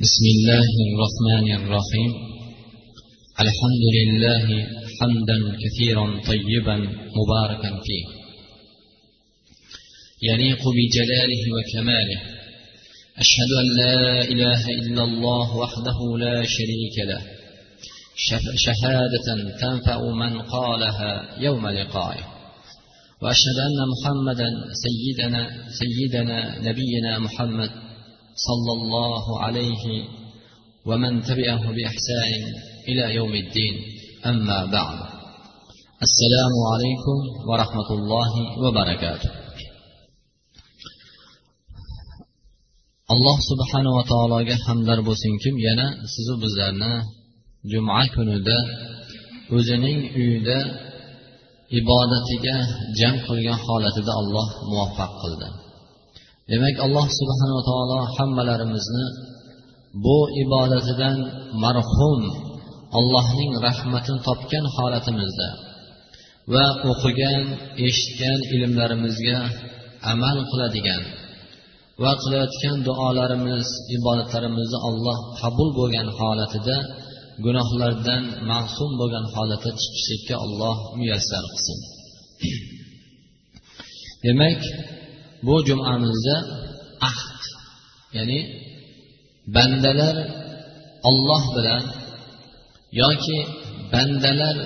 بسم الله الرحمن الرحيم. الحمد لله حمدا كثيرا طيبا مباركا فيه. يليق بجلاله وكماله. أشهد أن لا إله إلا الله وحده لا شريك له. شهادة تنفع من قالها يوم لقائه. وأشهد أن محمدا سيدنا سيدنا نبينا محمد صلى الله عليه ومن تبعه باحسان الى يوم الدين اما بعد السلام عليكم ورحمه الله وبركاته alloh subhanava taologa hamdlar bo'lsinki yana sizu bizlarni juma kunida o'zining uyida ibodatiga jam qilgan holatida alloh muvaffaq qildi Demak alloh subhanava taolo hammalarimizni bu ibodatidan marhum allohning rahmatini topgan holatimizda va o'qigan eshitgan ilmlarimizga amal qiladigan va qilayotgan duolarimiz ibodatlarimizni alloh qabul bo'lgan holatida gunohlardan ma'sum bo'lgan holatda chiqishlikka alloh muyassar qilsin. Demak bu jumamizda ahd ya'ni bandalar olloh bilan yoki bandalar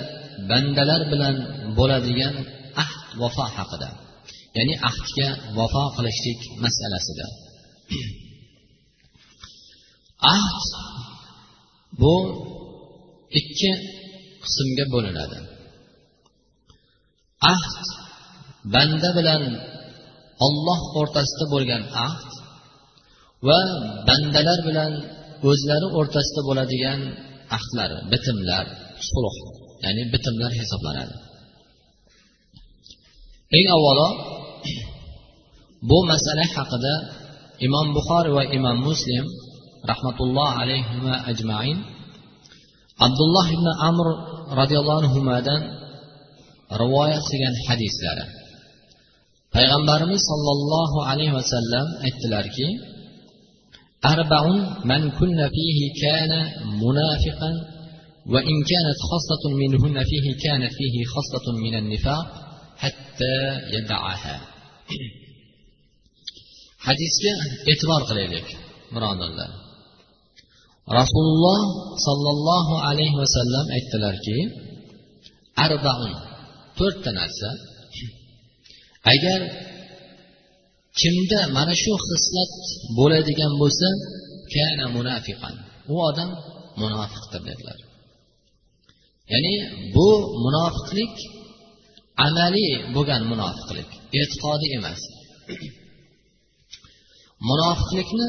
bandalar bilan bo'ladigan ahd vafo haqida ya'ni ahdga vafo qilishlik masalasida ahd bu ikki qismga bo'linadi. Ahd banda bilan olloh o'rtasida bo'lgan ahd va bandalar bilan o'zlari o'rtasida bo'ladigan ahdlar bitimlar sulh ya'ni bitimlar hisoblanadi. Eng avvalo bu masala haqida imom buxoriy va imom muslim rahmatulloh alayhima ajmain abdulloh ibn amr roziyallohu anhudan rivoyat qilgan hadislari. payg'ambarimiz sollallohu alayhi vasallam aytdilarki أربع من كن فيه كان منافقا وإن كانت خصلة منهن فيه كانت فيه خصلة من النفاق حتى يدعها hadisga e'tibor qilaylik birodarlar rasululloh sollallohu alayhi vasallam aytdilarki arbaun to'rtta narsa agar kimda mana shu xislat bo'ladigan bo'lsa kana munafiqan. U odam munofiqdir dedilar. Ya'ni bu munofiqlik amaliy bo'lgan munofiqlik e'tiqodi emas. Munofiqlikni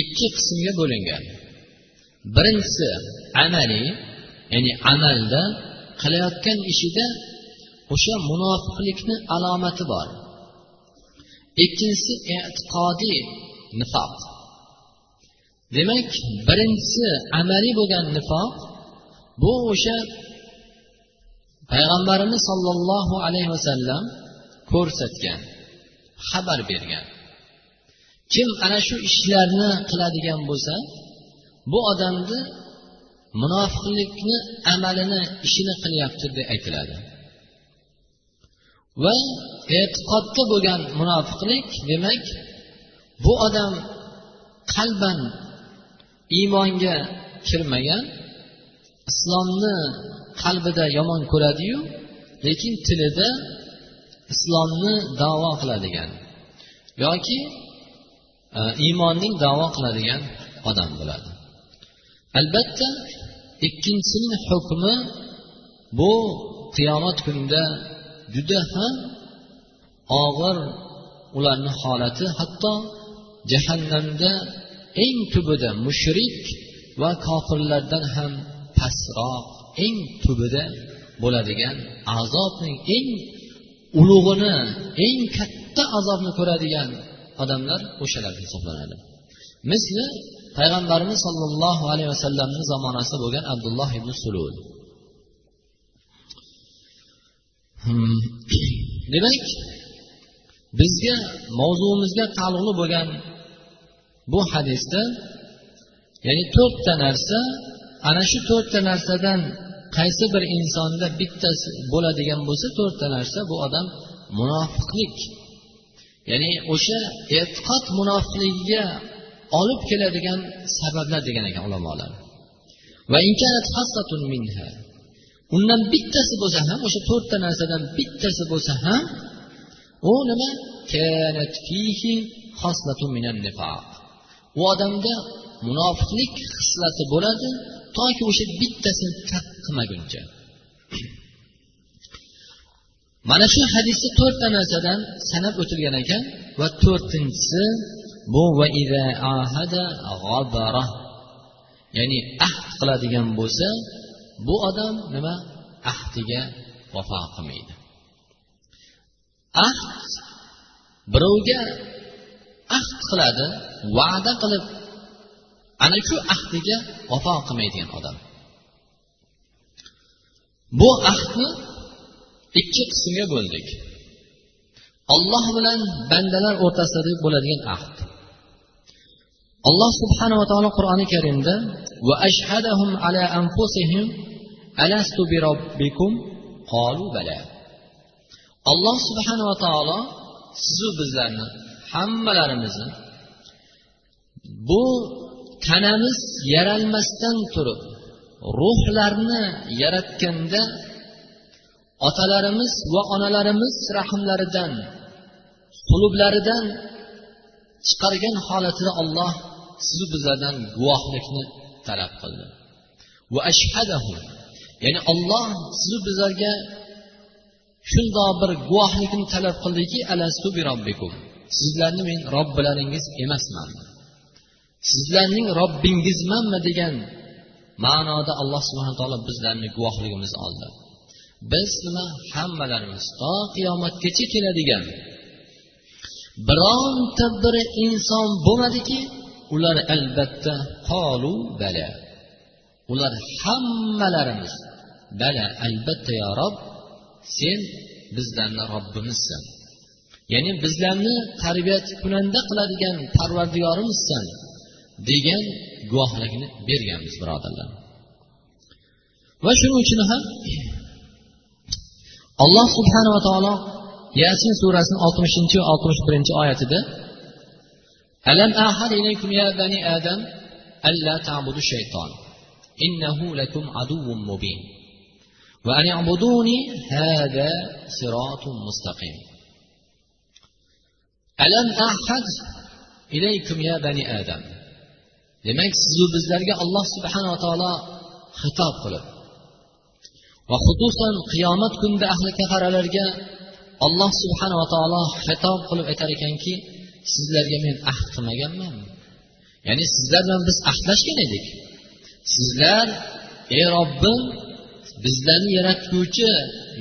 ikki qismga bo'lingan. Birinchisi amaliy ya'ni amalda qilayotgan ishida o'sha munofiqlikni alomati bor. Ikkinchisi e'tiqodiy nifoq. Demak birinchisi amaliy bo'lgan nifoq bu o'sha payg'ambarimiz sollallohu alayhi vasallam ko'rsatgan xabar bergan. Kim ana shu ishlarni qiladigan bo'lsa bu odamni munofiqlikni amalini ishini qilyapti deb aytiladi. Va e'tiqodda bo'lgan munofiqlik demak bu odam qalban iymonga kirmagan islomni qalbida yomon ko'radiyu lekin tilida islomni davo qiladigan yoki e, iymonning davo qiladigan odam bo'ladi. Albatta ikkinchisining hukmi bu qiyomat kunida juda ham og'ir ularni holati hatto jahannamda eng tubida mushrik va kofirlardan ham pastroq eng tubida bo'ladigan azobning eng ulug'ini eng katta azobni ko'radigan odamlar o'shalar hisoblanadi. Misli payg'ambarimiz sollallohu alayhi vasallamni zamonasida bo'lgan abdulloh ibn sulul. Hmm. demak bizga mavzuimizga taalluqli bo'lgan bu hadisda ya'ni to'rtta narsa ana shu to'rtta narsadan qaysi bir insonda bittasi bo'ladigan bo'lsa to'rtta narsa bu odam munofiqlik. Ya'ni o'sha e'tiqod munofiqligiga olib keladigan sabablar degan ekan ulamolar. Undan bittasi bo'lsa ham o'sha to'rtta narsadan bittasi bo'lsa ham u nima? U odamda munofiqlik xislati bo'ladi toki o'sha bittasini tark qilmaguncha mana shu hadisda to'rtta narsadan sanab o'tilgan ekan va to'rtinchisi bu va ahada ya'ni ahd qiladigan bo'lsa bu odam nima? Ahdiga vafo qilmaydi. Ahd birovga ahd qiladi va'da qilib ana shu ahdiga vafo qilmaydigan odam. Bu ahdni ikki qismga bo'ldik olloh bilan bandalar o'rtasida bo'ladigan ahd. Alloh subhanava taolo qur'oni karimda وأشهدهم على أنفسهم ألست بربكم قالوا بلى qalu bala. Alloh subhanava taolo sizu bizlarni hammalarimizni bu tanamiz yaralmasdan turib ruhlarni yaratganda otalarimiz va onalarimiz rahmlaridan qulublaridan chiqargan holatida olloh sizu bizlardan guvohlikni talab qildi. Va ashhadahu ya'ni olloh sizu bizlarga shundoq bir guvohlikni talab qildiki alastu bi robbikum. Sizlarni men robbilaringiz emasman. Sizlarning robbingizmanmi degan ma'noda alloh subhana taolo bizlarni guvohligimizni oldi. Biz nima? Hammalarimiz to qiyomatgacha keladigan. Bironta bir inson bo'lmadiki ular albatta qolu bala. Ular hammalarimiz bala albatta yo rob sen bizlarni robbimizsan. Ya'ni bizlarni tarbiyat kunanda qiladigan parvardigorimizsan degan guvohlikni berganmiz birodarlar. Va shuning uchun ham alloh subhanava taolo yasin surasini oltmishinchi oltmish birinchi oyatida alam ahad ilaykum ya bani adam alla ta'budu shayton innahu lakum aduwwun mubin va an i'buduni hada siratun mustaqim alam ahad ilaykum ya bani adam demak sizu bizlarga alloh subhanava taolo xitob qilib va xususan qiyomat kunida ahli kafaralarga alloh subhanava taolo xitob qilib aytar ekanki sizlarga men ahd qilmaganman. Ya'ni sizlar bilan biz ahdlashgan edik. Sizlar ey robbim bizlarni yaratguvchi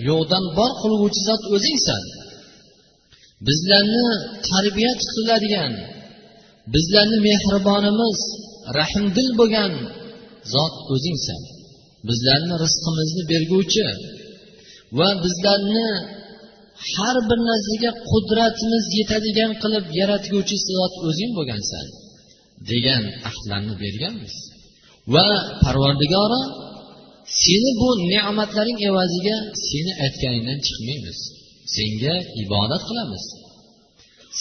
yo'qdan bor qilguvchi zot o'zingsan. Bizlarni tarbiya qiladigan bizlarni mehribonimiz rahmdil bo'lgan zot o'zingsan. Bizlarni rizqimizni berguvchi va bizlarni har bir narsaga qudratimiz yetadigan qilib yaratguvchi zot o'zing bo'lgansan degan ahdlarni berganmiz. Va parvardigoro seni bu ne'matlaring evaziga seni aytganingdan chiqmaymiz. Senga ibodat qilamiz.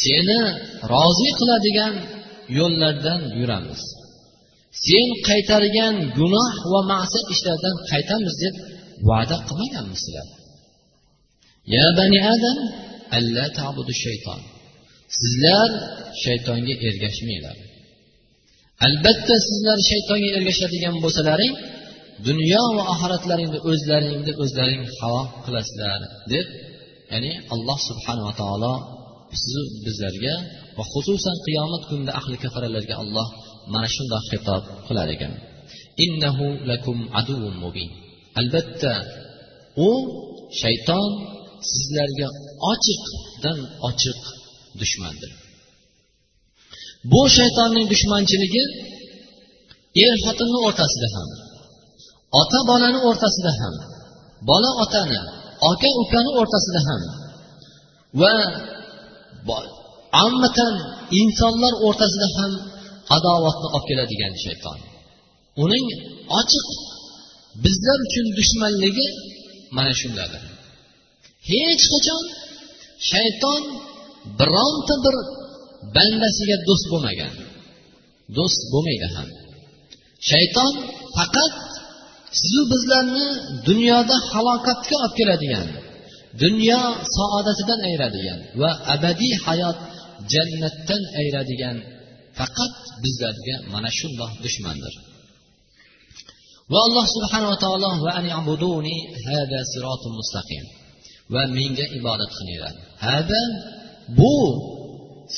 Seni rozi qiladigan yo'llardan yuramiz. Sen qaytargan gunoh va ma'siyat ishlardan qaytamiz deb va'da qilmaganmisizlar ya bani adam alla tabudu shayton sizlar shaytonga ergashmanglar. Albatta sizlar shaytonga ergashadigan bo'lsalaring dunyo va oxiratlaringni o'zlaringni o'zlaring halok qilasizlar deb ya'ni alloh subhanava taolo bizlarga va xususan qiyomat kunida ahli kafaralarga alloh mana shundoq xitob qilar ekan. Innahu lakum mubin. Albatta u shayton sizlarga ochiqdan ochiq dushmandir. Bu shaytonning dushmanchiligi er xotinni o'rtasida ham ota bolani o'rtasida ham bola otani aka ukani o'rtasida ham va ammatan insonlar o'rtasida ham adovatni olib keladigan shayton. Uning ochiq bizlar uchun dushmanligi mana shundadir. Hech qachon shayton bironta bir bandasiga do'st bo'lmagan. Do'st bo'lmaydi ham. Shayton faqat sizu bizlarni dunyoda halokatga olib keladigan dunyo saodatidan ayiradigan va abadiy hayot jannatdan ayiradigan faqat bizlarga mana shundoq dushmandir. Va alloh subhanava taolo va mustaqim. Va menga ibodat qilinglar. Hada bu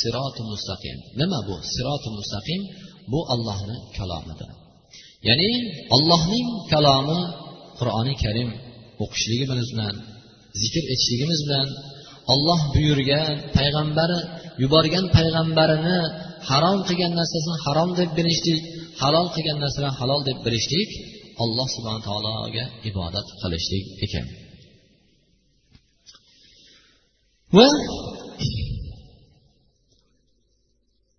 siroti mustaqim. Nima bu siroti mustaqim? Bu allohni kalomidir. Ya'ni allohning kalomi qur'oni karim o'qishligimiz bilan zikr etishligimiz bilan olloh buyurgan payg'ambari yuborgan payg'ambarini harom qilgan narsasini harom deb bilishlik halol qilgan narsalarni halol deb bilishlik alloh subhana taologa ibodat qilishlik ekan. Va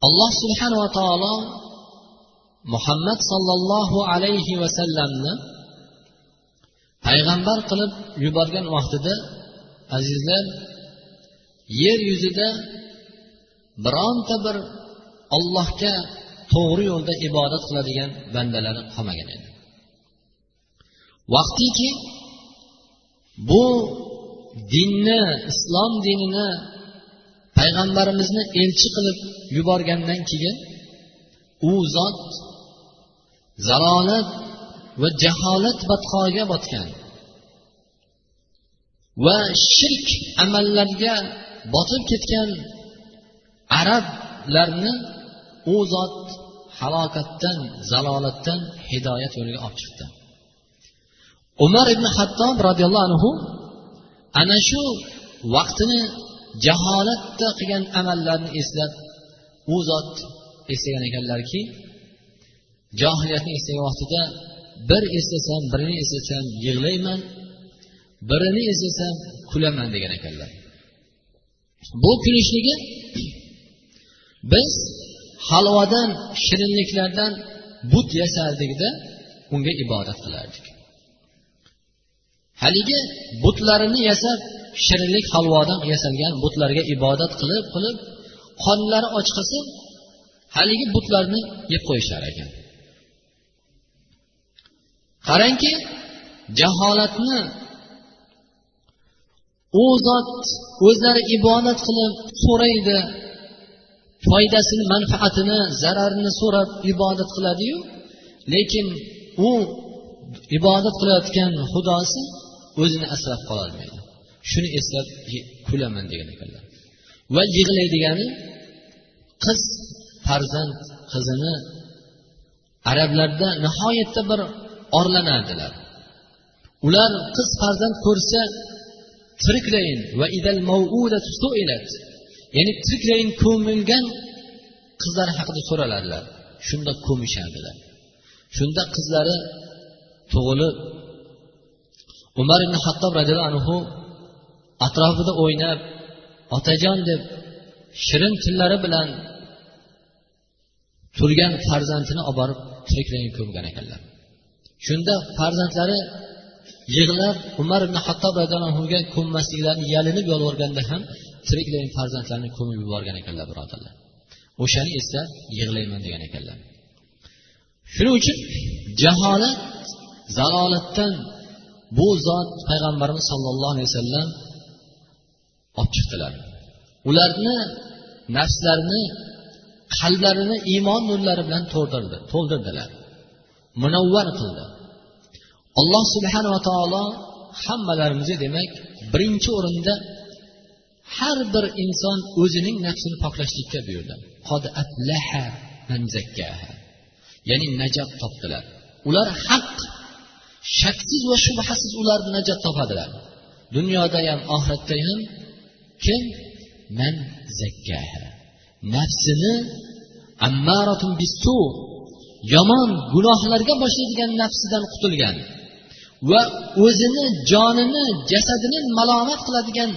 alloh subhanava taolo muhammad sollallohu alayhi vasallamni payg'ambar qilib yuborgan vaqtida azizlar yer yuzida bironta bir ollohga to'g'ri yo'lda ibodat qiladigan bandalari qolmagan edi. Vaqtiki bu dinni islom dinini payg'ambarimizni elchi qilib yuborgandan keyin u zot zalolat va jaholat batqoga botgan. Va shirk amallarga botib ketgan arablarni u zot halokatdan zalolatdan hidoyat yo'liga olib chiqdi. Umar ibn hattob roziyallohu anhu ana shu vaqtini jaholatda qilgan amallarni eslab u zot eslagan ekanlarki johiliyatni eslagan vaqtida bir eslasam birini eslasam yig'layman birini eslasam kulaman degan ekanlar. Bu kulishligi biz halvadan shirinliklardan but yasardikda unga ibodat qilardik. Haligi butlarini yasab shirinlik halvodan yasalgan butlarga ibodat qilib qilib qonlari och haligi butlarni yeb qo'yishar ekan. Qarangki jaholatni u zot o'zlari ibodat qilib so'raydi foydasini manfaatini zararini so'rab ibodat qiladiyu lekin u ibodat qilayotgan xudosi o'zini asrab qololmaydi. Shuni eslab kulaman degan ekanlar. Va yig'laydigani qiz farzand qizini arablarda nihoyatda bir orlanardilar. Ular qiz farzand ko'rsa tiriklayin va idal ya'ni tiriklayin ko'milgan qizlar haqida so'raladilar shunda ko'mishardilar. Shunda qizlari tug'ilib umar ibn hattob roziyallohu anhu atrofida o'ynab otajon deb shirin tillari bilan turgan farzandini olib borib tiriklayin ko'mgan ekanlar. Shunda farzandlari yig'lab umar ibn hattob roziyallohu anhuga ko'mmasliklarini yalinib yolvorganda ham tiriklayin farzandlarini ko'mib yuborgan ekanlar birodarlar. O'shani esa yig'layman degan ekanlar. Shuning uchun jaholat zalolatdan bu zot payg'ambarimiz sollallohu alayhi vasallam olib chiqdilar. Ularni nafslarini qalblarini iymon nurlari bilan to'ldirdi to'ldirdilar. Munavvar qildi. Alloh subhanava taolo hammalarimizni demak birinchi o'rinda har bir inson o'zining nafsini poklashlikka buyurdi. Ya'ni najot topdilar. Ular haq shaksiz va shubhasiz ular najot topadilar. Dunyoda ham oxiratda ham kim? Man zakkaha nafsini ammaratun bisu yomon gunohlarga boshlaydigan nafsidan qutulgan va o'zini jonini jasadini malomat qiladigan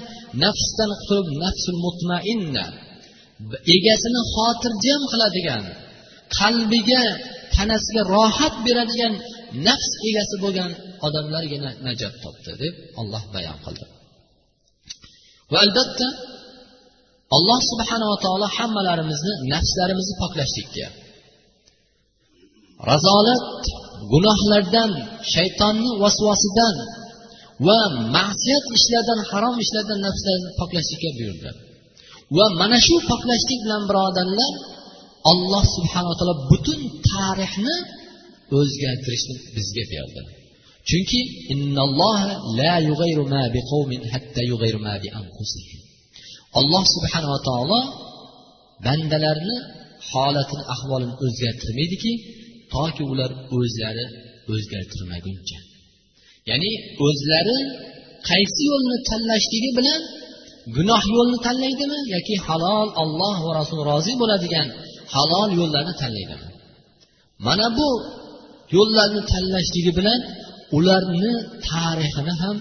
nafsdan qutulib nafsul mutmainna egasini xotirjam qiladigan qalbiga tanasiga rohat beradigan nafs egasi bo'lgan odamlargina najot topdi deb olloh bayon qildi. Va albatta alloh subhanava taolo hammalarimizni nafslarimizni poklashlikka razolat gunohlardan shaytonni vasvasidan va ma'siyat ishlardan harom ishlardan nafslarni poklashlikka buyurdi. Va mana shu poklashlik bilan birodarlar alloh subhanava taolo butun tarixni o'zgartirishni bizga berdi. Chunki alloh subhanava taolo bandalarni holatini ahvolini o'zgartirmaydiki toki ular o'zlari o'zgartirmaguncha. Ya'ni o'zlari qaysi yo'lni tanlashligi bilan gunoh yo'lni tanlaydimi yoki halol olloh va rasul rozi bo'ladigan halol yo'llarni tanlaydimi? Mana bu yo'llarni tanlashligi bilan ularni tarixini ham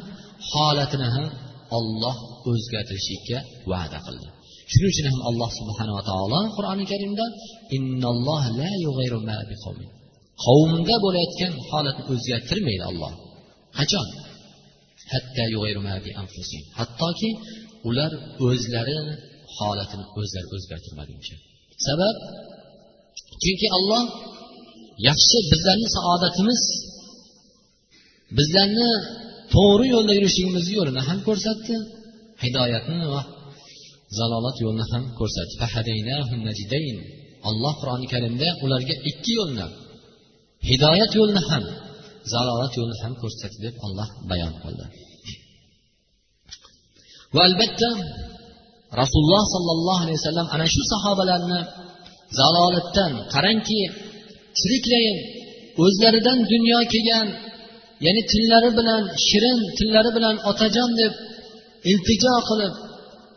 holatini ham olloh o'zgartirishlikka va'da qildi. Shuning uchun ham alloh subhanava taolo qur'oni karimda qavmda bo'layotgan holatni o'zgartirmaydi olloh qachon? Hattoki ular o'zlari holatini o'zlari o'zgartirmaguncha. Sabab? Chunki alloh yaxshi bizlarni saodatimiz bizlarni to'g'ri yo'lda yurishligimizni yo'lini ham ko'rsatdi hidoyatni va zalolat yo'lini ham ko'rsatdi. Alloh qur'oni karimda ularga ikki yo'lni hidoyat yo'lini ham zalolat yo'lini ham ko'rsatdi deb olloh bayon qildi. Va albatta rasululloh sollallohu alayhi vasallam ana shu sahobalarni zalolatdan qarangki tiriklayin o'zlaridan dunyo kelgan ya'ni tillari bilan shirin tillari bilan otajon deb iltijo qilib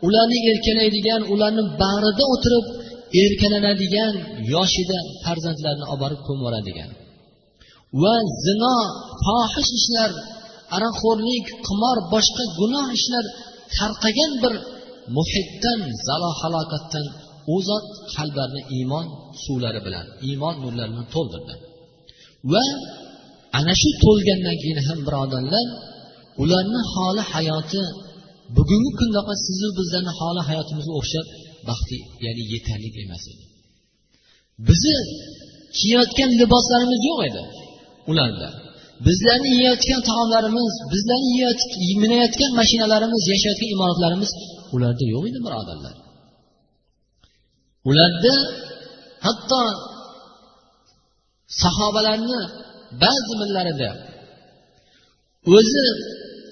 ularni erkalaydigan ularni bag'rida o'tirib erkalanadigan yoshida farzandlarini olib borib ko'mib va zino fohish ishlar aroqxo'rlik qimor boshqa gunoh ishlar tarqagan bir muhitdan zalo halokatdan u zot qalblarni iymon suvlari bilan iymon nurlari bilan to'ldirdi. Va ana shu to'lgandan keyin ham birodarlar ularni holi hayoti bugungi kundaqa sizu bizlarni holi hayotimizga o'xshab baxtli ya'ni yetarli emas edi. Bizni kiyayotgan liboslarimiz yo'q edi ularda. Bizlarni yeyayotgan taomlarimiz bizlarni minayotgan mashinalarimiz yashayotgan imoratlarimiz ularda yo'q edi birodarlar. Ularda hatto sahobalarni ba'zi millarida o'zi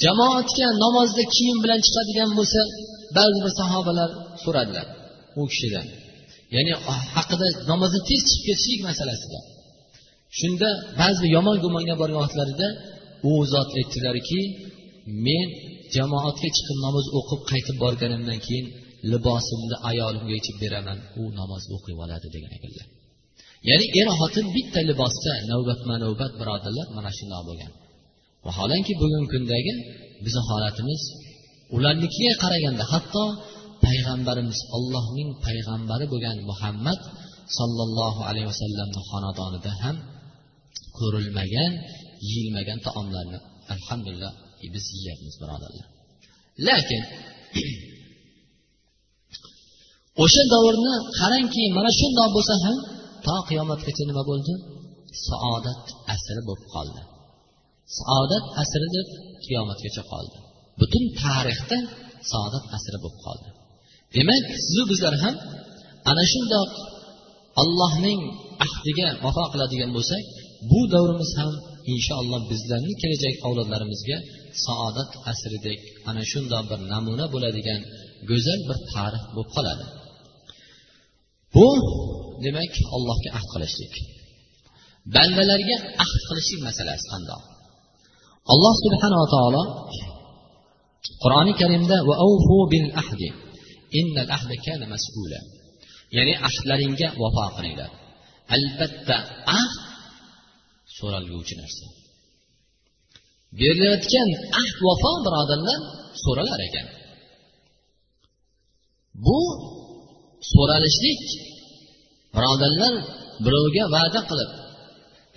jamoatga namozda kiyim bilan chiqadigan bo'lsa ba'zi bir sahobalar so'radilar u kishidan ya'ni ah, haqida namozdan tez chiqib ketishlik masalasida shunda ba'zi yomon gumonga borgan vaqtlarida u zot aytdilarki men jamoatga chiqib namoz o'qib qaytib borganimdan keyin libosimni ayolimga yechib beraman u namoz o'qib oladi degan ekanlar. Ya'ni er xotin bitta libosda navbatma navbat birodarlar mana shundoq bo'lgan. Vaholanki bugungi kundagi bizni holatimiz ularnikiga qaraganda hatto payg'ambarimiz allohning payg'ambari bo'lgan muhammad sollallohu alayhi vasallamni xonadonida ham ko'rilmagan yeyilmagan taomlarni alhamdulillah biz yeyapmiz birodarlar. Lekin o'sha davrni qarangki mana shundoq bo'lsa ham to qiyomatgacha nima bo'ldi? Saodat asri bo'lib qoldi. Saodat asri deb qiyomatgacha qoldi. Butun tarixda saodat asri bo'lib qoldi. Demak sizu bizlar ham ana shundoq allohning ahdiga vafo qiladigan bo'lsak bu davrimiz ham inshaalloh bizlarning kelajak avlodlarimizga saodat asridek ana shundoq bir namuna bo'ladigan go'zal bir tarix bo'lib qoladi. Bu demak allohga ahd qilishlik. Bandalarga ahd qilishlik masalasi qandoq? Alloh subhanava taolo qur'oni karimda ya'ni ahdlaringga vafo qilinglar. Albatta ahd so'ralguvchi narsa. Berilayotgan ahd vafo birodarlar so'ralar ekan. Bu so'ralishlik birodarlar birovga va'da qilib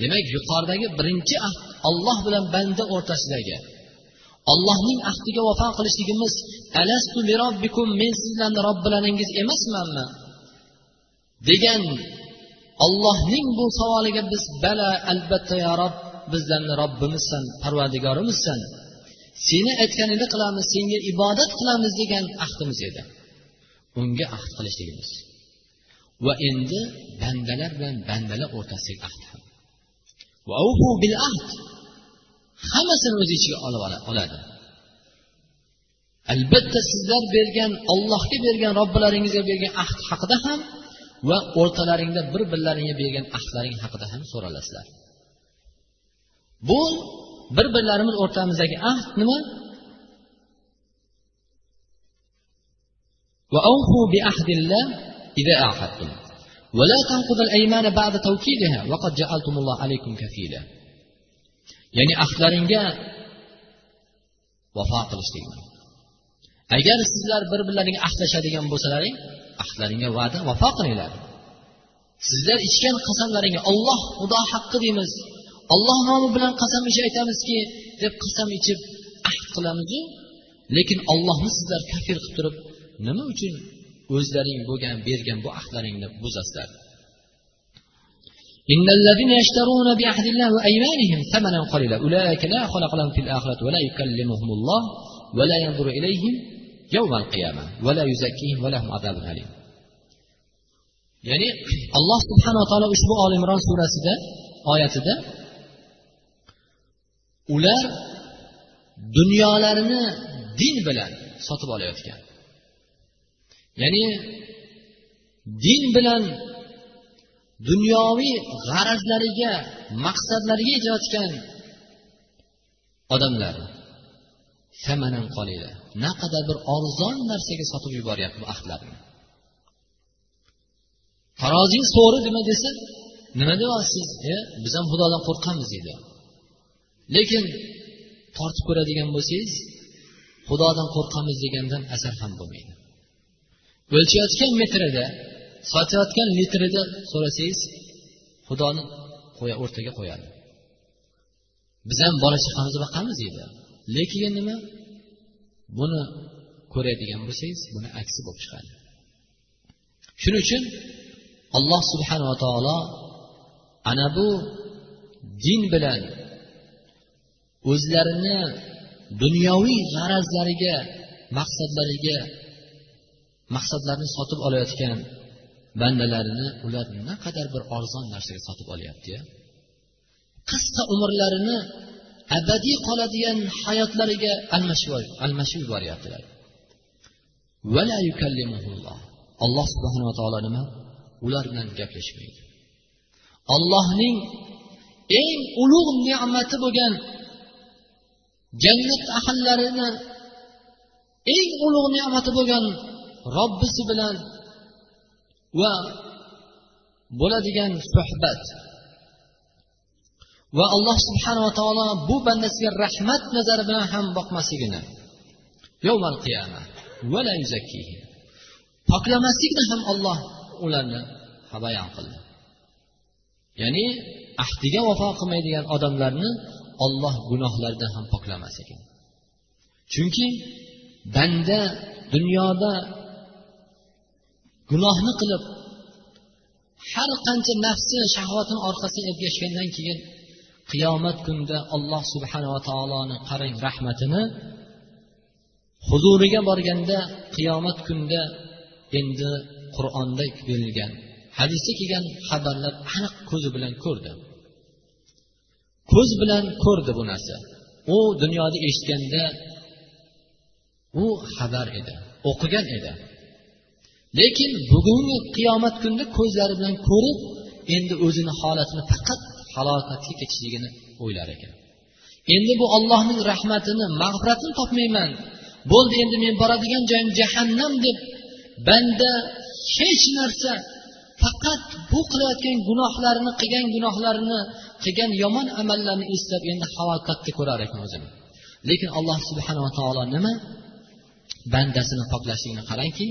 demak yuqoridagi birinchi ahd olloh bilan banda o'rtasidagi ollohning ahdiga vafo qilishligimiz alastu robbikum men sizlarni robbilaringiz emasmanmi? degan ollohning bu savoliga biz bala albatta yo rob bizlarni robbimizsan parvardigorimizsan. Seni aytganingni qilamiz senga ibodat qilamiz degan ahdimiz edi. Unga ahd qilishligimiz. Va endi bandalar bilan bandalar o'rtasidagi ahd bil ahd. Hammasini o'z ichiga olib oladi. Albatta sizlar bergan ollohga bergan robbilaringizga bergan ahd haqida ham va o'rtalaringda bir birlaringga bergan ahdlaring haqida ham so'ralasizlar. Bu bir birlarimiz o'rtamizdagi ahd nima? وأوفوا بعهد الله إذا أعهدتم ولا تنقضوا الأيمان بعد توكيدها وقد جعلتم الله عليكم كفيلا ya'ni ahdlaringga vafo qilishlik agar sizlar bir birlaringga ahdlashadigan bo'lsalaring ahdlaringga va'da vafo qilinglar sizlar ichgan qasamlaringga olloh xudo haqqi deymiz olloh nomi bilan qasam ichib aytamizki deb qasam ichib ahd qilamizu lekin ollohni sizlar kafir qilib turib nima uchun o'zlaring bo'lgan bergan bu ahdlaringni buzasizlar إن الذين يشترون بعهد الله وأيمانهم ثمنا قليلا أولئك لا خلق لهم في الآخرة ولا يكلمهم الله ولا ينظر إليهم يوم القيامة ولا يزكيهم ولهم عذاب أليم ya'ni alloh subhanava taolo ushbu oli imron surasida oyatida ular dunyolarini din bilan sotib olayotgan Ya'ni din bilan dunyoviy g'arazlariga maqsadlariga yetayotgan odamlar naqadar bir arzon narsaga sotib yuboryapti bu ahdlarni tarozingiz so'ri nima desa nima deyapsiz? E biz ham xudodan qo'rqamiz deydi. Lekin tortib ko'radigan bo'lsangiz xudodan qo'rqamiz degandan asar ham bo'lmaydi. O'lchayotgan metrida sotayotgan litrida so'rasangiz xudoni qo'ya o'rtaga qo'yadi. Biz ham bola chaqamizni boqamiz deydi. Lekin nima? Buni ko'radigan bo'lsangiz buni aksi bo'lib chiqadi. Shuning uchun alloh subhanava taolo ana bu din bilan o'zlarini dunyoviy g'arazlariga maqsadlariga maqsadlarini sotib olayotgan bandalarini ular naqadar bir arzon narsaga sotib olyapti qisqa umrlarini abadiy qoladigan hayotlariga almashib yuboryaptilar. Alloh subhanava taolo nima? Ular bilan gaplashmaydi. Ollohning eng ulug' ne'mati bo'lgan jannat ahllarini eng ulug' ne'mati bo'lgan robbisi bilan va bo'ladigan suhbat. Va alloh subhanava taolo bu bandasiga rahmat nazari bilan ham boqmasligini. Poklamaslikni ham olloh ularni bayon qildi. Ya'ni ahdiga vafo qilmaydigan odamlarni olloh gunohlaridan ham poklamas ekan chunki banda dunyoda gunohni qilib har qancha nafsi shahvatini orqasiga ergashgandan keyin qiyomat kunida alloh subhanava taoloni qarang rahmatini huzuriga borganda qiyomat kunida endi qur'onda berilgan. Hadisda kelgan xabarlar aniq ko'zi bilan ko'rdi. Ko'z bilan ko'rdi bu narsa. U dunyoda eshitganda u xabar edi o'qigan edi. Lekin bugungi qiyomat kunida ko'zlari bilan ko'rib endi o'zini holatini faqat halokatga ketishligini o'ylar ekan. Endi bu ollohning rahmatini mag'firatini topmayman. Bo'ldi endi men boradigan joyim jahannam deb banda hech narsa faqat bu qilayotgan gunohlarini qilgan gunohlarini qilgan yomon amallarni eslab endi halokatni ko'rar ekan o'zini lekin alloh subhanava taolo nima? Bandasini poklashligini qarangki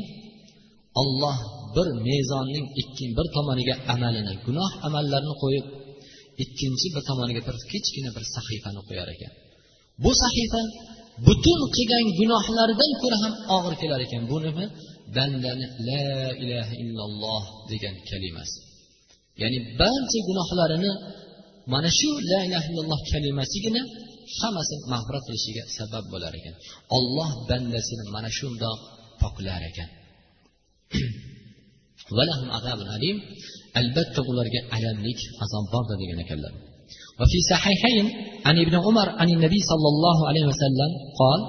olloh bir mezonning ikki bir tomoniga amalini gunoh amallarni qo'yib ikkinchi bir tomoniga bir kichkina bir sahifani qo'yar ekan. Bu sahifa butun qilgan gunohlardan ko'ra ham og'ir kelar ekan. Bu nima? Bandani la ilaha illalloh degan kalimasi ya'ni barcha gunohlarini mana shu la ilaha illalloh kalimasigina hammasini mag'firat qilishiga sabab bo'lar ekan. Olloh bandasini mana shundoq poklar ekan. albatta ularga alamlik azob bordir degan ekanlar وفي صحيحين عن ابن عمر عن النبي صلى الله عليه وسلم قال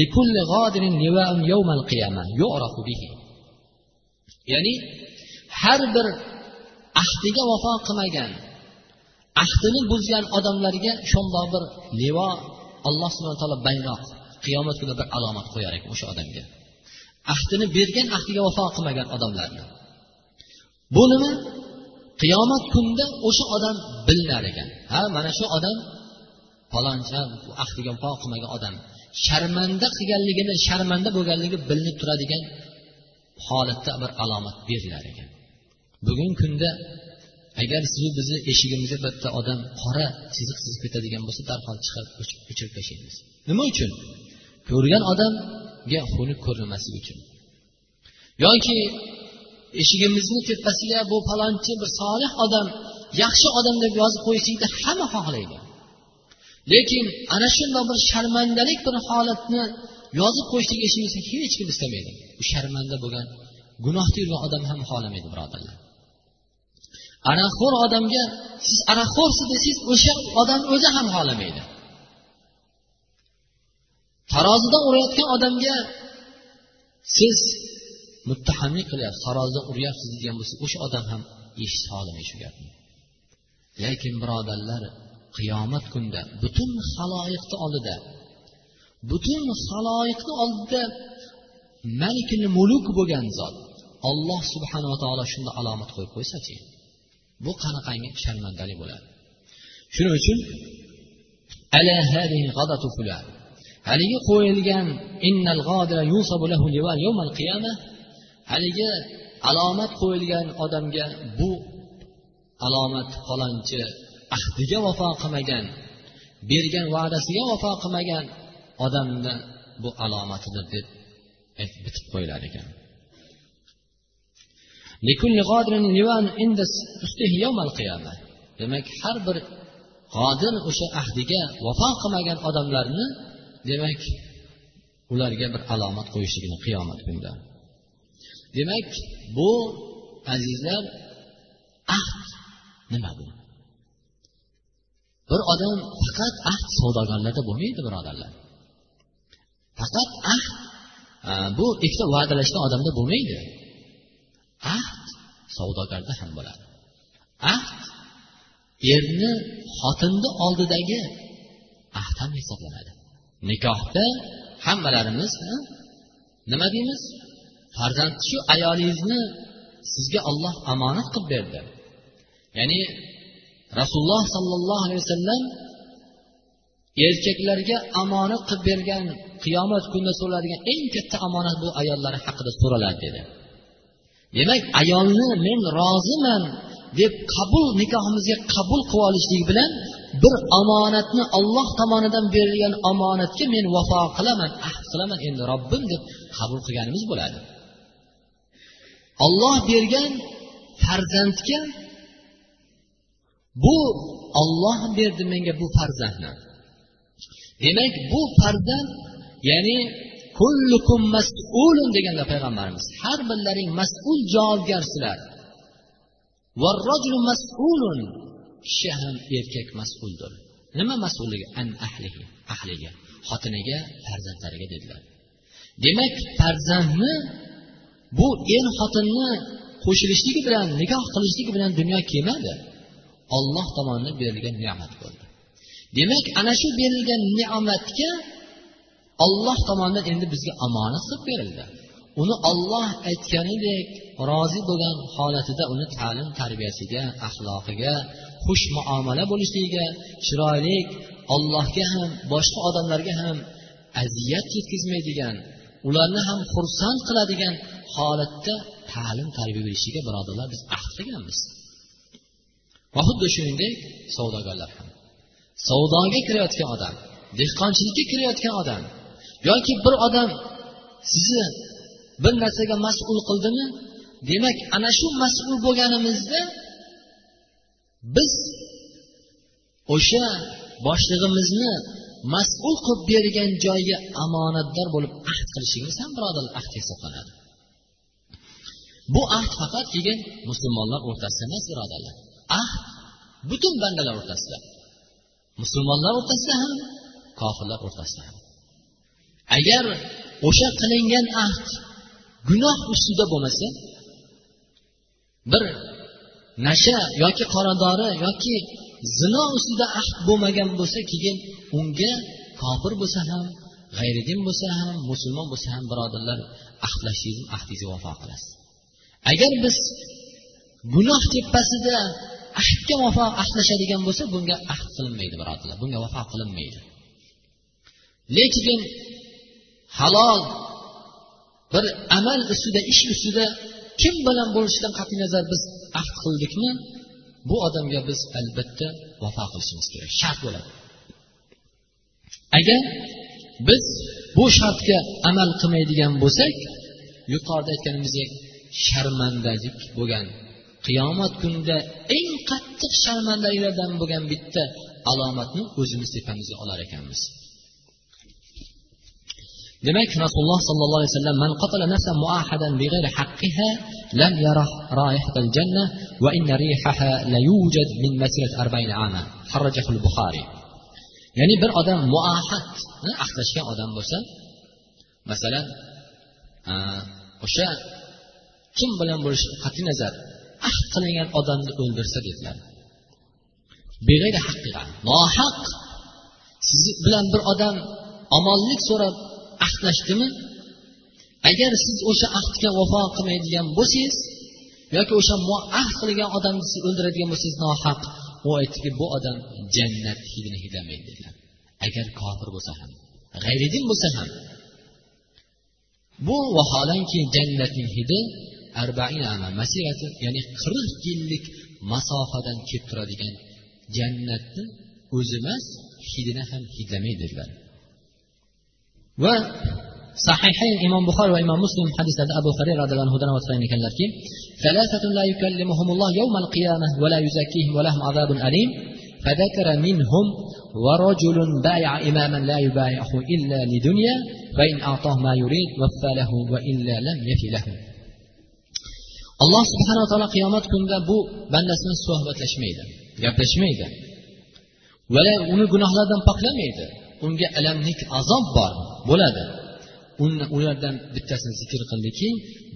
لكل غادر لواء يوم القيامة يعرف به يعني har bir ahdiga vafo qilmagan ahdini buzgan odamlarga shundoq bir livo alloh subhana taolo bayroq qiyomat kunida bir alomat qo'yar ekan o'sha odamga Ahdini bergan ahdiga vafo qilmagan odamlarni. Bu nima? Qiyomat kunida o'sha odam bilinar ekan. Ha mana shu odam faloncha ahdiga vafo qilmagan odam. Sharmanda qilganligini sharmanda bo'lganligi bilinib turadigan holatda bir alomat berilar ekan. Bugungi kunda agar sizu bizni eshigimizga bitta odam qora chiziq chizib ketadigan bo'lsa darhol chiqarib o'chirib tashlaymiz. Nima uchun? Ko'rgan odam odamga xunuk ko'rinmasligi uchun yoki eshigimizni tepasiga bu palonchi bir solih odam yaxshi odam deb yozib qo'yishlikni hamma xohlaydi lekin ana shundoq bir sharmandalik bir holatni yozib qo'yishlik ishimizni hech kim istamaydi u sharmanda bo'lgan gunohda yurgan odam ham xohlamaydi birodarlar aroqxo'r odamga siz aroqxo'rsiz desangiz o'sha odam o'zi ham xohlamaydi tarozidan urayotgan odamga siz muttahamlik qilyapsiz tarozidan uryapsiz degan bo'lsa o'sha odam ham eshitsa olmaydi shu gapni. Lekin birodarlar qiyomat kunida butun haloyiqni oldida butun haloyiqni oldida malikil muluk bo'lgan zot olloh subhanava taolo shunda alomat qo'yib qo'ysachi bu qanaqangi sharmandalik bo'ladi? Shuning uchun haligi qo'yilgan haligi alomat qo'yilgan odamga bu alomat falonchi ahdiga vafo qilmagan bergan va'dasiga vafo qilmagan odamni bu alomatidir deb bitib qo'yilar ekan. Demak har bir qodir o'sha ahdiga vafo qilmagan odamlarni demak ularga bir alomat qo'yishligini qiyomat kunida demak bu azizlar ahd nima bu? Bir odam faqat ahd savdogarlarda bo'lmaydi birodarlar. Faqat ahd e, bu ikkita va'dalashgan odamda bo'lmaydi. Ahd savdogarda ham bo'ladi. Ahd erni xotinni oldidagi ahd ham hisoblanadi. Nikohda hammalarimiz nima deymiz? Farzand shu ayolingizni sizga olloh omonat qilib berdi. Ya'ni rasululloh sollallohu alayhi vasallam erkaklarga omonat qilib bergan qiyomat kunida so'raladigan eng katta omonat bu ayollar haqida so'raladi dedi. Demak ayolni men roziman deb qabul nikohimizga qabul qilib olishlik bilan bir omonatni olloh tomonidan berilgan omonatga men vafo qilaman. Ahd qilaman endi robbim deb qabul qilganimiz bo'ladi. Olloh bergan farzandga bu olloh berdi menga bu farzandni. Demak bu farzand ya'ni kullukum mas'ulun deganlar payg'ambarimiz har birlaring mas'ul javobgarsizlar mas'ulun kishi ham erkak mas'uldir. Nima mas'ulligi an ahlihi ahliga xotiniga farzandlariga dedilar. Demak farzandni bu er xotinni qo'shilishligi bilan nikoh qilishligi bilan dunyo kelmadi. Olloh tomonidan berilgan ne'mat bo'ldi. Demak ana shu berilgan ne'matga olloh tomonidan endi bizga omonat qilib berildi. Uni olloh aytganidek rozi bo'lgan holatida uni ta'lim tarbiyasiga axloqiga xush muomala bo'lishligiga chiroyli ollohga ham boshqa odamlarga ham aziyat yetkazmaydigan ularni ham xursand qiladigan holatda ta'lim tarbiya berishiga birodarlar biz ahd qilganmiz. Va xuddi shuningdek savdogarlar ham. Savdoga kirayotgan odam dehqonchilikka kirayotgan odam yoki bir odam sizni bir narsaga mas'ul qildimi? Demak ana shu mas'ul bo'lganimizda biz o'sha boshlig'imizni mas'ul qilib bergan joyga omonatdor bo'lib ahd qilishimiz ham birodar ahd hisoblanadi. Bu ahd faqat keyin musulmonlar o'rtasida emas birodarlar. Ahd butun bandalar o'rtasida. Musulmonlar o'rtasida ham kofirlar o'rtasida ham. Agar o'sha qilingan ahd gunoh ustida bo'lmasa bir nasha yoki qoradori yoki zino ustida ahd bo'lmagan bo'lsa keyin unga kofir bo'lsa ham g'ayridin bo'lsa ham musulmon bo'lsa ham birodarlar ahdlashingiz ahdingizga vafo qilasiz. Agar biz gunoh tepasida ahdga vafo ahdlashadigan bo'lsa bunga ahd qilinmaydi birodarlar bunga vafo qilinmaydi. Lekin halol bir amal ustida ish ustida kim bilan bo'lishidan qat'iy nazar biz ahd qildikmi bu odamga biz albatta vafo qilishimiz kerak shart bo'ladi. Agar biz bu shartga amal qilmaydigan bo'lsak yuqorida aytganimizdek sharmandalik bo'lgan qiyomat kunida eng qattiq sharmandaliklardan bo'lgan bitta alomatni o'zimiz tepamizga olar ekanmiz. Demak rasululloh sollallohu alayhi vasallam man qatala nafsan muahadan big'ayri haqqiha lam yarah raihatal janna va inna rihaha la yujad min masirat arba'in ama. Harrajahul buxoriy ya'ni bir odam muahadni ahdlashgan odam bo'lsa masalan o'sha kim bilan bo'lishi qat'iy nazar ahd qilingan odamni o'ldirsa dedilar. Beg'ayri haqqiga nohaq. Siz bilan bir odam omonlik so'rab ahdlashdimi agar siz o'sha ahdga vafo qilmaydigan bo'lsangiz yoki o'sha ahd qilgan odamni siz o'ldiradigan bo'lsangiz nohaq u aytdiki bu odam jannat hidini hidlamaydi dedilar. Agar kofir bo'lsa ham g'ayridin bo'lsa ham bu vaholanki jannatning hidi masirati ya'ni qirq yillik masofadan kelib turadigan jannatni o'zi emas hidini ham hidlamaydi dedilar. Va sahihayn imom buxoriy va imom muslim hadislarda abu hurayra roziyallohu anhudan rivoyat qilgan ekanlarki ثلاثة لا يكلمهم الله يوم القيامة ولا يزكيهم ولهم عذاب أليم فذكر منهم ورجل بايع إماما لا يبايعه إلا لدنيا فإن أعطاه ما يريد وفى له وإلا لم يفي له alloh subhanaa taolo qiyomat kunida bu bandasini suhbatlashmaydi gaplashmaydi va uni gunohlardan poklamaydi unga alamlik azob bor bo'ladi. Ulardan bittasini zikr qildiki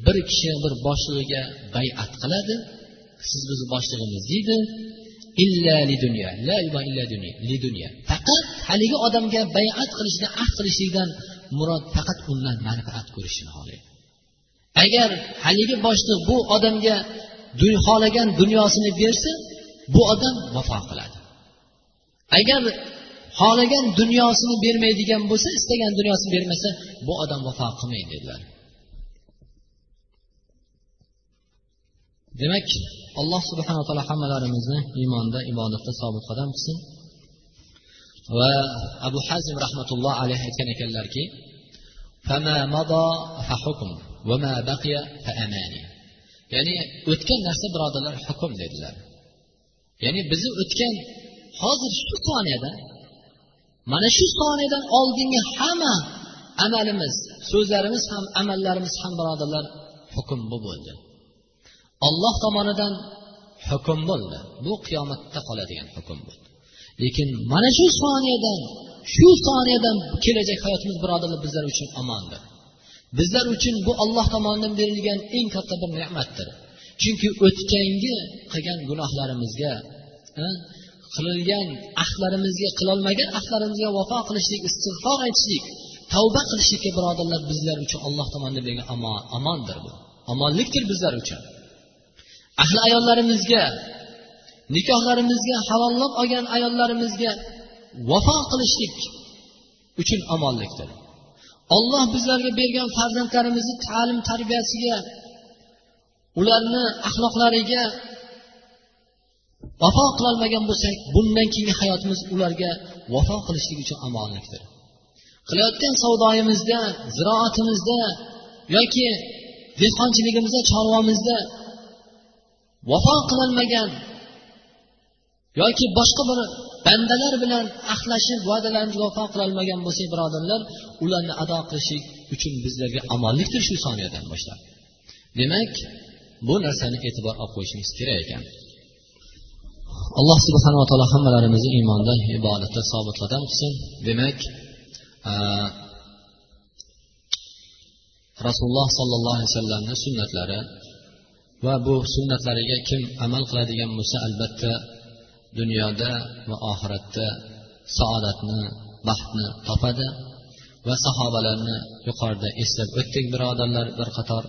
bir kishi bir boshlig'iga bayat qiladi. Siz bizni boshlig'imiz deydi. Illa li dunyo la illa li dunyo faqat haligi odamga bayat qilishdan ahd qilishlikdan murod faqat undan manfaat ko'rishni xohlaydi. Agar haligi boshliq bu odamga xohlagan dunyosini bersa bu odam vafo qiladi. Agar xohlagan dunyosini bermaydigan bo'lsa istagan dunyosini bermasa bu odam vafo qilmaydi dedilar. Demak alloh subhanaa taolo hammalarimizni iymonda ibodatda sobit qadam qilsin. Va abu hazim rahmatulloh alayhi aytgan ekanlarki ya'ni o'tgan narsa birodarlar hukm dedilar. Ya'ni bizni o'tgan hozir shu soniyada mana shu soniyadan oldingi hamma amalimiz so'zlarimiz ham amallarimiz ham birodarlar hukm bu bo'ldi. Olloh tomonidan hukm bo'ldi. Bu qiyomatda qoladigan hukm bo'ldi. Lekin mana shu soniyadan shu soniyadan kelajak hayotimiz birodarlar bizlar uchun omondir. Bizlar uchun bu olloh tomonidan berilgan eng katta bir ne'matdir. Chunki o'tgangi qilgan gunohlarimizga qililgan ahdlarimizga qilolmagan ahdlarimizga vafo qilishlik istig'for aytishlik tavba qilishlikka birodarlar bizlar uchun alloh tomonidan berilgan omondir bu. Omonlikdir bizlar uchun. Ahli ayollarimizga nikohlarimizga halollab olgan ayollarimizga vafo qilishlik uchun omonlikdir. Olloh bizlarga bergan farzandlarimizni ta'lim tarbiyasiga ularni axloqlariga vafo qilolmagan bo'lsak bundan keyingi hayotimiz ularga vafo qilishlik uchun omonlikdir qilayotgan savdoyimizda ziroatimizda yoki dehqonchiligimizda chorvamizda vafo qilolmagan yoki boshqa bir bandalar bilan axlashib va'dalarimizni vafo qilolmagan bo'lsak birodarlar ularni ado qilishlik uchun bizlarga omonlikdir shu soniyadan boshlab. Demak bu narsani e'tibor olib qo'yishimiz kerak ekan. Alloh subhanava taolo hammalarimizni iymonda ibodatda sobitlardan qilsin. Demak rasululloh sollallohu alayhi vasallamni sunnatlari va bu sunnatlariga kim amal qiladigan bo'lsa albatta dunyoda va oxiratda saodatni baxtni topadi va sahobalarni yuqorida eslab o'tdik birodarlar bir qator.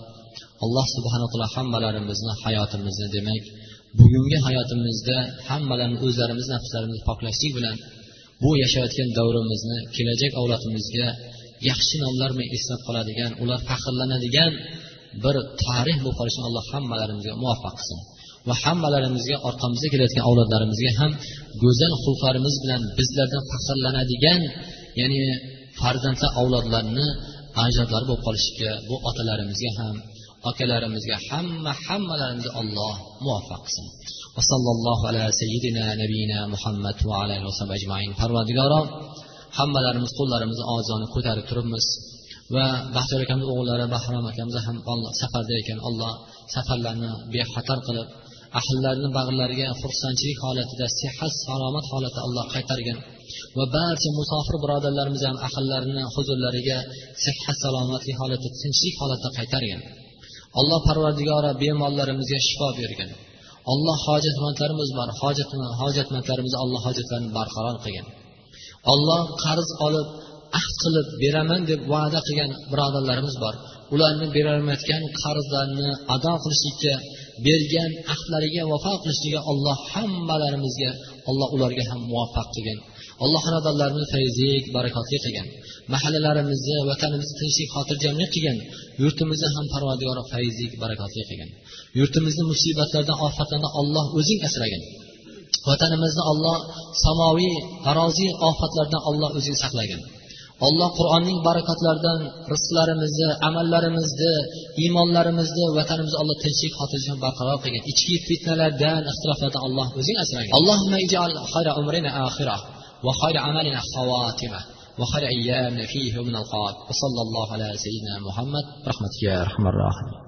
Alloh subhanaa taolo hammalarimizni hayotimizni demak bugungi hayotimizda hammalarni o'zlarimiz nafslarimizni poklashlik bilan bu yashayotgan davrimizni kelajak avlodimizga yaxshi nomlar bilan eslab qoladigan ular faxrlanadigan bir tarix bo'lib qolishini alloh hammalarimizga muvaffaq qilsin. Va hammalarimizga orqamizda kelayotgan avlodlarimizga ham go'zal xulqlarimiz bilan bizlardan faxrlanadigan ya'ni farzandlar avlodlarni ajdodlari bo'lib qolishiga bu otalarimizga ham akalarimizga hamma hammalarimizni alloh muvaffaq qilsin. Vasallallohu ala sayyidina nabiyina muhammad va ala ajmain. Parvadigoro hammalarimiz qo'llarimizni ozoni ko'tarib turibmiz. Va baxtiyor akamiz o'g'illari bahrom akamizni ham alloh safarda ekan. Olloh safarlarni bexatar qilib ahllarini bag'rlariga xursandchilik holatida sehat salomat holatda alloh qaytargan. Va barcha musofir birodarlarimiz ham ahllarini huzurlariga sehat salomatlik holatda tinchlik holatda qaytargan. Alloh parvardigori bemorlarimizga shifo bergin alloh hojatmandlarimiz bor hojatmandlarimizni alloh hojatlarini barqaror qilgin olloh qarz olib ahd qilib beraman deb va'da qilgan birodarlarimiz bor. Ularni berolmayotgan qarzlarni ado qilishlikka bergan ahdlariga vafo qilishligiga alloh hammalarimizga alloh ularga ham muvaffaq qilgin alloh xonadonlarimizni fayzlik barakotli qilgin mahallalarimizni vatanimizni tinchlik xotirjamlik qilgin yurtimizni ham parvardigori fayzlik barakotli qilgin yurtimizni musibatlardan ofatlardan olloh o'zing asragin vatanimizni olloh samoviy aroziy ofatlardan olloh o'zing saqlagin alloh qur'onning barakotlaridan rizqlarimizni amallarimizni iymonlarimizni vatanimizni alloh tinchlik xotirjam barqaror qilgin ichki fitnalardan ixtiloflardan alloh o'zing asragin allohumma ijal xayra umrina axira xayra amalina xavotima وخير أيامنا فيه من القاب وصلى الله على سيدنا محمد. رحمتك يا أرحم الراحمين.